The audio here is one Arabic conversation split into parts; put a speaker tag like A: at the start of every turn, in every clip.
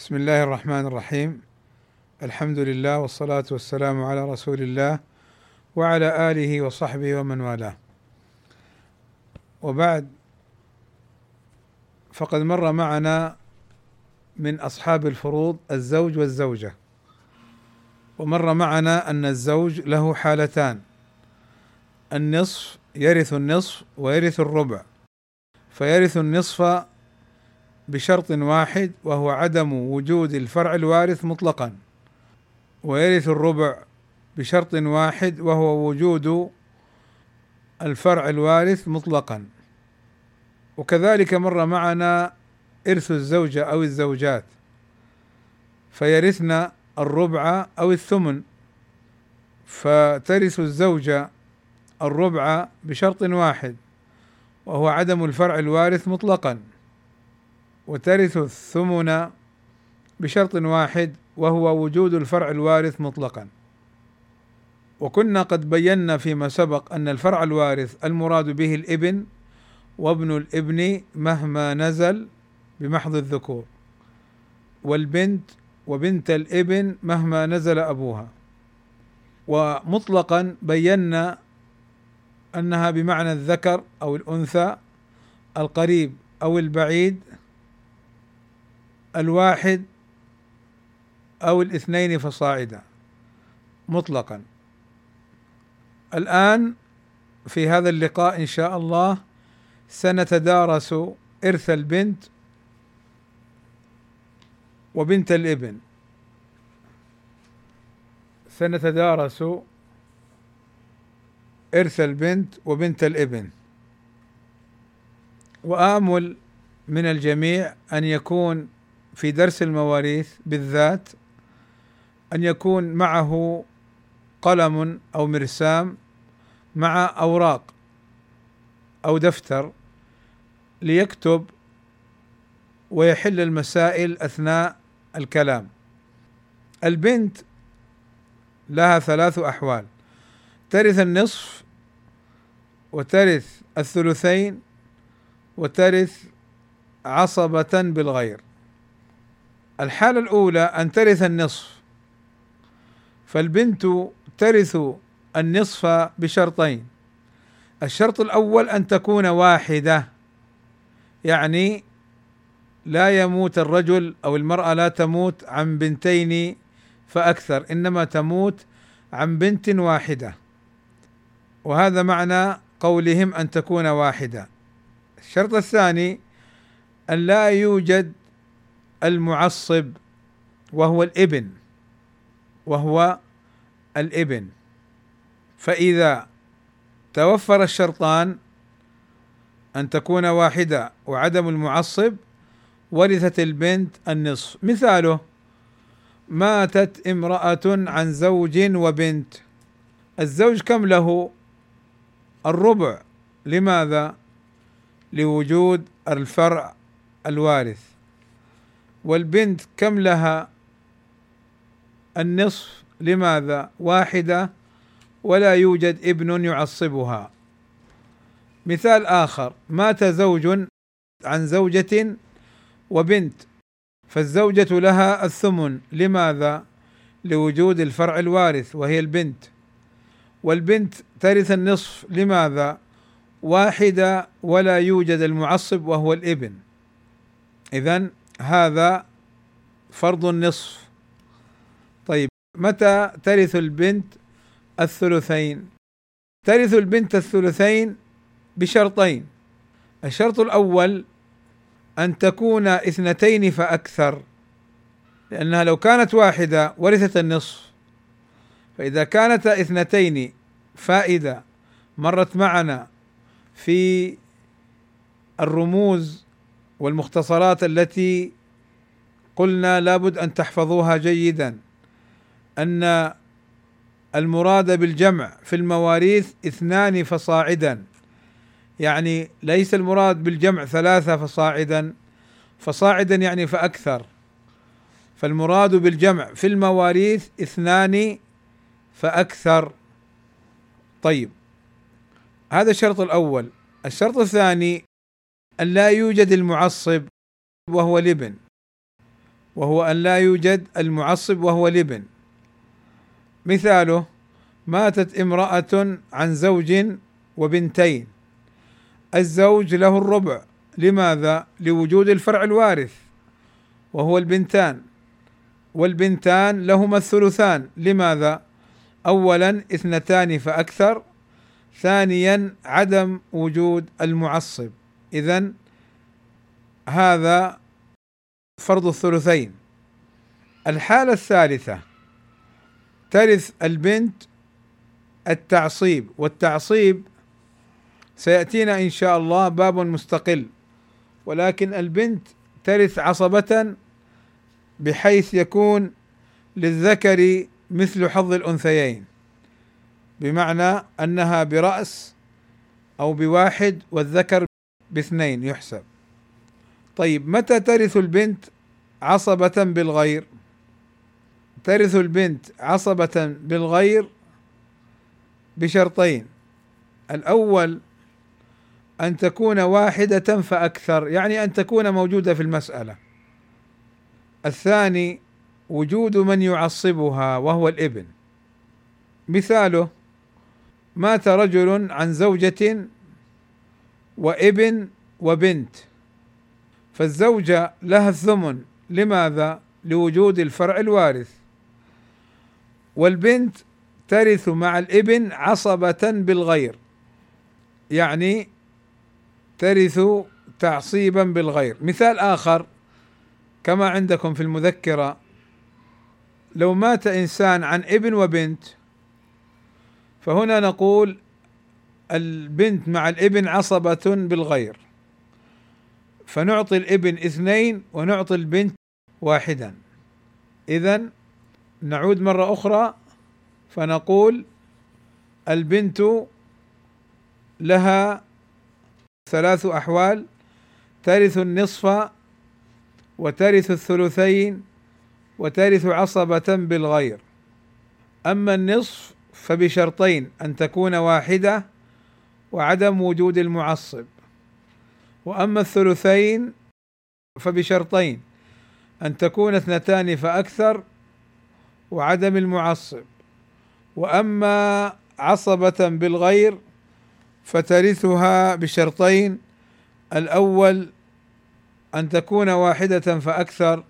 A: بسم الله الرحمن الرحيم. الحمد لله والصلاة والسلام على رسول الله وعلى آله وصحبه ومن والاه. وبعد فقد مر معنا من أصحاب الفروض الزوج والزوجة. ومر معنا أن الزوج له حالتان النصف يرث النصف ويرث الربع. فيرث النصف بشرط واحد وهو عدم وجود الفرع الوارث مطلقا. ويرث الربع بشرط واحد وهو وجود الفرع الوارث مطلقا. وكذلك مر معنا إرث الزوجة أو الزوجات. فيرثن الربع أو الثمن. فترث الزوجة الربع بشرط واحد وهو عدم الفرع الوارث مطلقا. وترث الثمن بشرط واحد وهو وجود الفرع الوارث مطلقا. وكنا قد بينا فيما سبق أن الفرع الوارث المراد به الإبن وابن الإبن مهما نزل بمحض الذكور والبنت وبنت الإبن مهما نزل أبوها. ومطلقا بينا أنها بمعنى الذكر أو الأنثى القريب أو البعيد الواحد أو الاثنين فصاعدا مطلقا. الآن في هذا اللقاء إن شاء الله سنتدارس إرث البنت وبنت الابن. سنتدارس إرث البنت وبنت الابن. وآمل من الجميع أن يكون في درس المواريث بالذات أن يكون معه قلم أو مرسام مع أوراق أو دفتر ليكتب ويحل المسائل أثناء الكلام. البنت لها ثلاث أحوال ترث النصف وترث الثلثين وترث عصبة بالغير. الحالة الأولى أن ترث النصف. فالبنت ترث النصف بشرطين. الشرط الأول أن تكون واحدة يعني لا يموت الرجل أو المرأة لا تموت عن بنتين فأكثر إنما تموت عن بنت واحدة. وهذا معنى قولهم أن تكون واحدة. الشرط الثاني أن لا يوجد المعصب وهو الإبن وهو الإبن. فإذا توفر الشرطان أن تكون واحدة وعدم المعصب ورثت البنت النصف. مثاله ماتت امرأة عن زوج وبنت. الزوج كم له؟ الربع. لماذا؟ لوجود الفرع الوارث. والبنت كم لها النصف؟ لماذا؟ واحدة. ولا يوجد ابن يعصبها. مثال آخر. مات زوج عن زوجة وبنت فالزوجة لها الثمن. لماذا؟ لوجود الفرع الوارث وهي البنت. والبنت ترث النصف. لماذا؟ واحدة ولا يوجد المعصب وهو الابن. إذا هذا فرض النصف. طيب متى ترث البنت الثلثين؟ ترث البنت الثلثين بشرطين. الشرط الأول أن تكون اثنتين فأكثر لأنها لو كانت واحدة ورثت النصف. فإذا كانت اثنتين فائدة مرت معنا في الرموز والمختصرات التي قلنا لابد أن تحفظوها جيدا أن المراد بالجمع في المواريث اثنان فصاعدا. يعني ليس المراد بالجمع ثلاثة فصاعدا فصاعدا يعني فأكثر. فالمراد بالجمع في المواريث اثنان فأكثر. طيب هذا الشرط الأول. الشرط الثاني أن لا يوجد المعصب وهو الابن وهو أن لا يوجد المعصب وهو الابن مثاله ماتت امرأة عن زوج وبنتين. الزوج له الربع. لماذا؟ لوجود الفرع الوارث. وهو البنتان. والبنتان لهما الثلثان. لماذا؟ اولا اثنتان فأكثر. ثانيا عدم وجود المعصب. اذا هذا فرض الثلثين. الحالة الثالثة ترث البنت التعصيب والتعصيب سيأتينا إن شاء الله باب مستقل. ولكن البنت ترث عصبة بحيث يكون للذكر مثل حظ الأنثيين. بمعنى أنها برأس أو بواحد والذكر باثنين يحسب. طيب متى ترث البنت عصبة بالغير؟ ترث البنت عصبة بالغير بشرطين. الأول أن تكون واحدة فأكثر يعني أن تكون موجودة في المسألة. الثاني وجود من يعصبها وهو الإبن. مثاله مات رجل عن زوجة وابن وبنت فالزوجة لها الثمن. لماذا؟ لوجود الفرع الوارث. والبنت ترث مع الابن عصبة بالغير يعني ترث تعصيبا بالغير. مثال آخر كما عندكم في المذكرة لو مات إنسان عن ابن وبنت فهنا نقول البنت مع الابن عصبة بالغير. فنعطي الابن اثنين ونعطي البنت واحدا. اذا نعود مرة أخرى فنقول البنت لها ثلاث أحوال ترث النصف وترث الثلثين وترث عصبة بالغير. أما النصف فبشرطين أن تكون واحدة وعدم وجود المعصب. وأما الثلثين فبشرطين أن تكون اثنتان فأكثر وعدم المعصب. وأما عصبة بالغير فترثها بشرطين الأول أن تكون واحدة فأكثر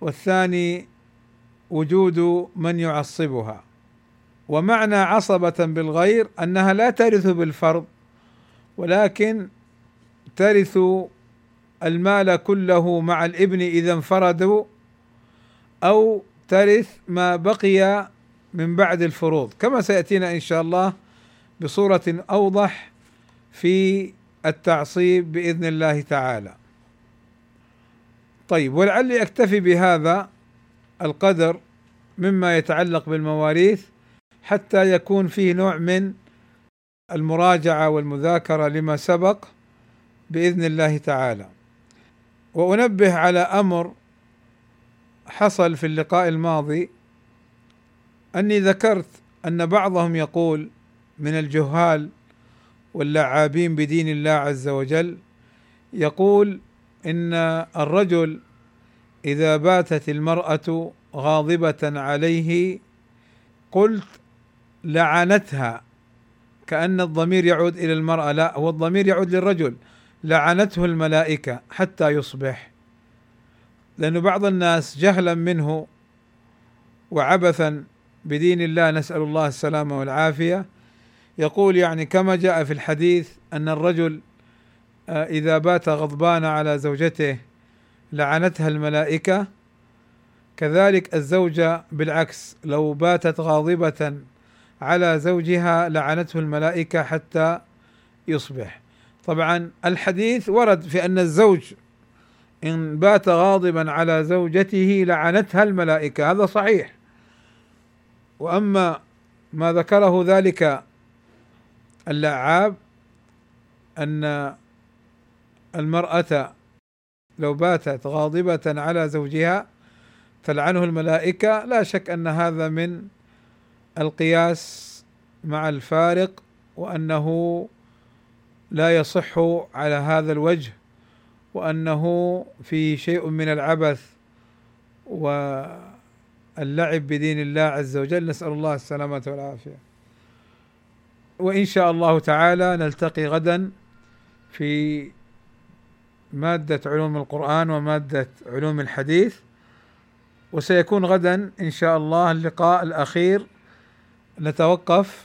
A: والثاني وجود من يعصبها. ومعنى عصبة بالغير أنها لا ترث بالفرض ولكن ترث المال كله مع الإبن إذا انفردوا أو ترث ما بقي من بعد الفروض كما سيأتينا إن شاء الله بصورة أوضح في التعصيب بإذن الله تعالى. طيب ولعلي أكتفي بهذا القدر مما يتعلق بالمواريث حتى يكون فيه نوع من المراجعة والمذاكرة لما سبق بإذن الله تعالى. وأنبه على أمر حصل في اللقاء الماضي أني ذكرت أن بعضهم يقول من الجهال واللعابين بدين الله عز وجل يقول إن الرجل إذا باتت المرأة غاضبة عليه قلت لعنتها كأن الضمير يعود إلى المرأة. لا هو الضمير يعود للرجل. لعنته الملائكة حتى يصبح. لأن بعض الناس جهلا منه وعبثا بدين الله نسأل الله السلامة والعافية. يقول يعني كما جاء في الحديث أن الرجل آه، إذا بات غضبان على زوجته لعنتها الملائكة. كذلك الزوجة بالعكس لو باتت غاضبة على زوجها لعنته الملائكة حتى يصبح. طبعا الحديث ورد في أن الزوج إن بات غاضبا على زوجته لعنتها الملائكة هذا صحيح. وأما ما ذكره ذلك اللعاب أن المرأة لو باتت غاضبة على زوجها تلعنه الملائكة لا شك أن هذا من القياس مع الفارق وأنه لا يصح على هذا الوجه وأنه في شيء من العبث واللعب بدين الله عز وجل. نسأل الله السلامة والعافية. وإن شاء الله تعالى نلتقي غدا في مادة علوم القرآن ومادة علوم الحديث وسيكون غدا إن شاء الله اللقاء الأخير نتوقف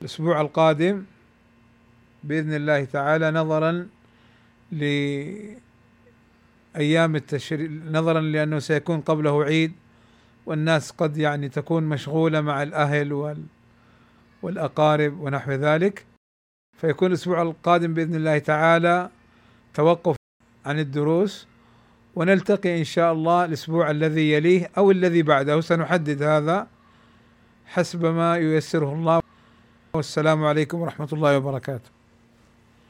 A: الأسبوع القادم بإذن الله تعالى نظرا لأيام التشريق نظرا لأنه سيكون قبله عيد والناس قد يعني تكون مشغولة مع الأهل وال والأقارب ونحو ذلك. فيكون الأسبوع القادم بإذن الله تعالى توقف عن الدروس ونلتقي إن شاء الله الأسبوع الذي يليه أو الذي بعده. سنحدد هذا حسب ما ييسره الله. والسلام عليكم ورحمة الله وبركاته.